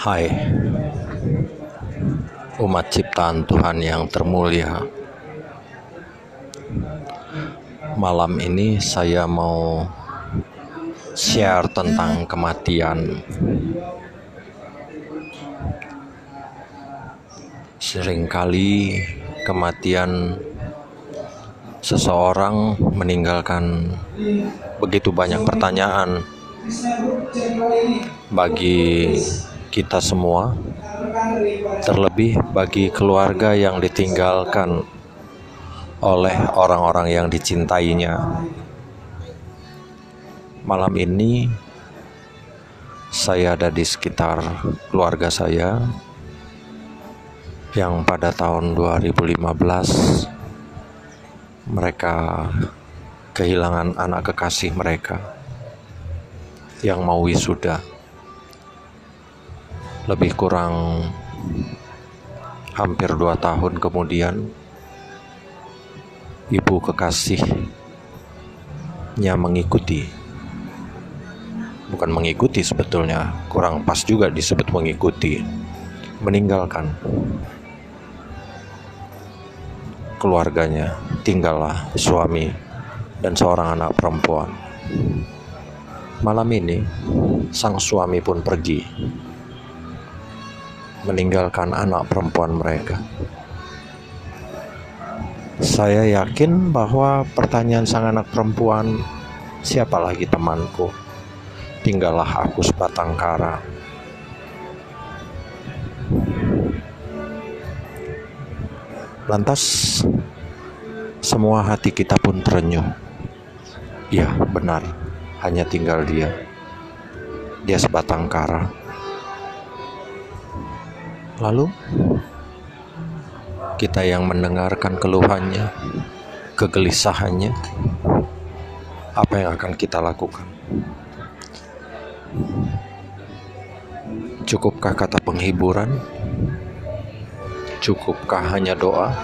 Hai umat ciptaan Tuhan yang termulia. Malam ini saya mau share tentang kematian. Seringkali kematian seseorang meninggalkan begitu banyak pertanyaan bagi kita semua, terlebih bagi keluarga yang ditinggalkan oleh orang-orang yang dicintainya. Malam ini saya ada di sekitar keluarga saya yang pada tahun 2015 mereka kehilangan anak kekasih mereka yang mau wisuda. Lebih kurang hampir dua tahun kemudian, ibu kekasihnya mengikuti. Bukan mengikuti sebetulnya, kurang pas juga disebut mengikuti. Meninggalkan keluarganya, tinggallah suami dan seorang anak perempuan. Malam ini, sang suami pun pergi, meninggalkan anak perempuan mereka. Saya yakin bahwa pertanyaan sang anak perempuan, "Siapa lagi temanku? Tinggallah aku sebatang kara." Lantas semua hati kita pun terenyuh. Ya, benar. Hanya tinggal dia. Dia sebatang kara. Lalu kita yang mendengarkan keluhannya, kegelisahannya, apa yang akan kita lakukan? Cukupkah kata penghiburan? Cukupkah hanya doa?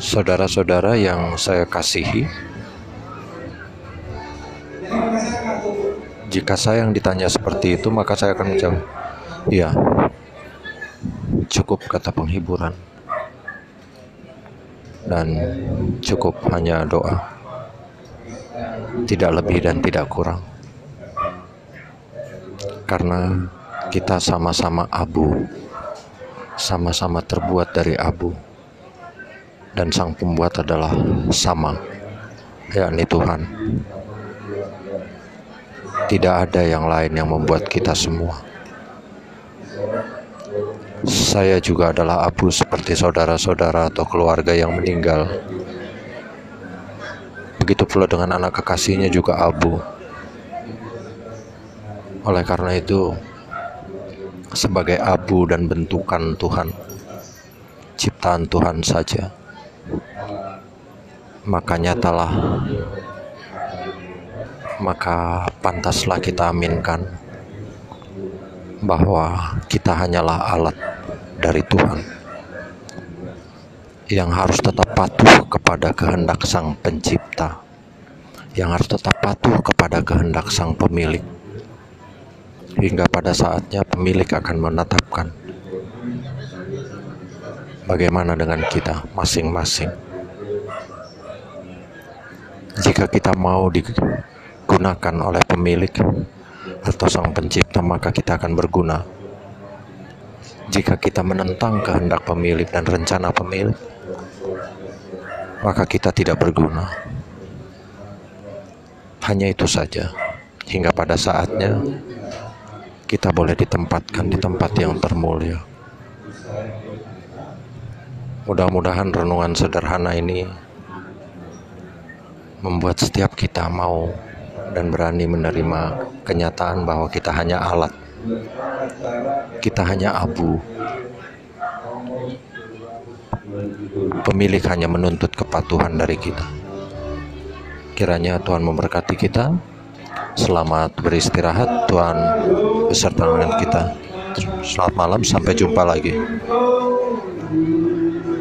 Saudara-saudara yang saya kasihi, jika saya yang ditanya seperti itu, maka saya akan menjawab, "Ya, cukup kata penghiburan, dan cukup hanya doa, tidak lebih dan tidak kurang." Karena kita sama-sama abu, sama-sama terbuat dari abu, dan Sang Pembuat adalah sama, yakni Tuhan. Tidak ada yang lain yang membuat kita semua. Saya juga adalah abu seperti saudara-saudara atau keluarga yang meninggal. Begitu pula dengan anak kekasihnya juga abu. Oleh karena itu, sebagai abu dan bentukan Tuhan, ciptaan Tuhan saja. Maka nyatalah, maka pantaslah kita aminkan bahwa kita hanyalah alat dari Tuhan yang harus tetap patuh kepada kehendak Sang Pencipta, yang harus tetap patuh kepada kehendak Sang Pemilik hingga pada saatnya pemilik akan menetapkan bagaimana dengan kita masing-masing. Jika kita mau digunakan oleh pemilik atau sang pencipta, maka kita akan berguna. Jika kita menentang kehendak pemilik dan rencana pemilik, maka kita tidak berguna. Hanya itu saja, hingga pada saatnya kita boleh ditempatkan di tempat yang termulia. Mudah-mudahan renungan sederhana ini membuat setiap kita mau dan berani menerima kenyataan bahwa kita hanya alat, kita hanya abu. Pemilik hanya menuntut kepatuhan dari kita. Kiranya Tuhan memberkati kita. Selamat beristirahat, Tuhan beserta dengan kita. Selamat malam, sampai jumpa lagi.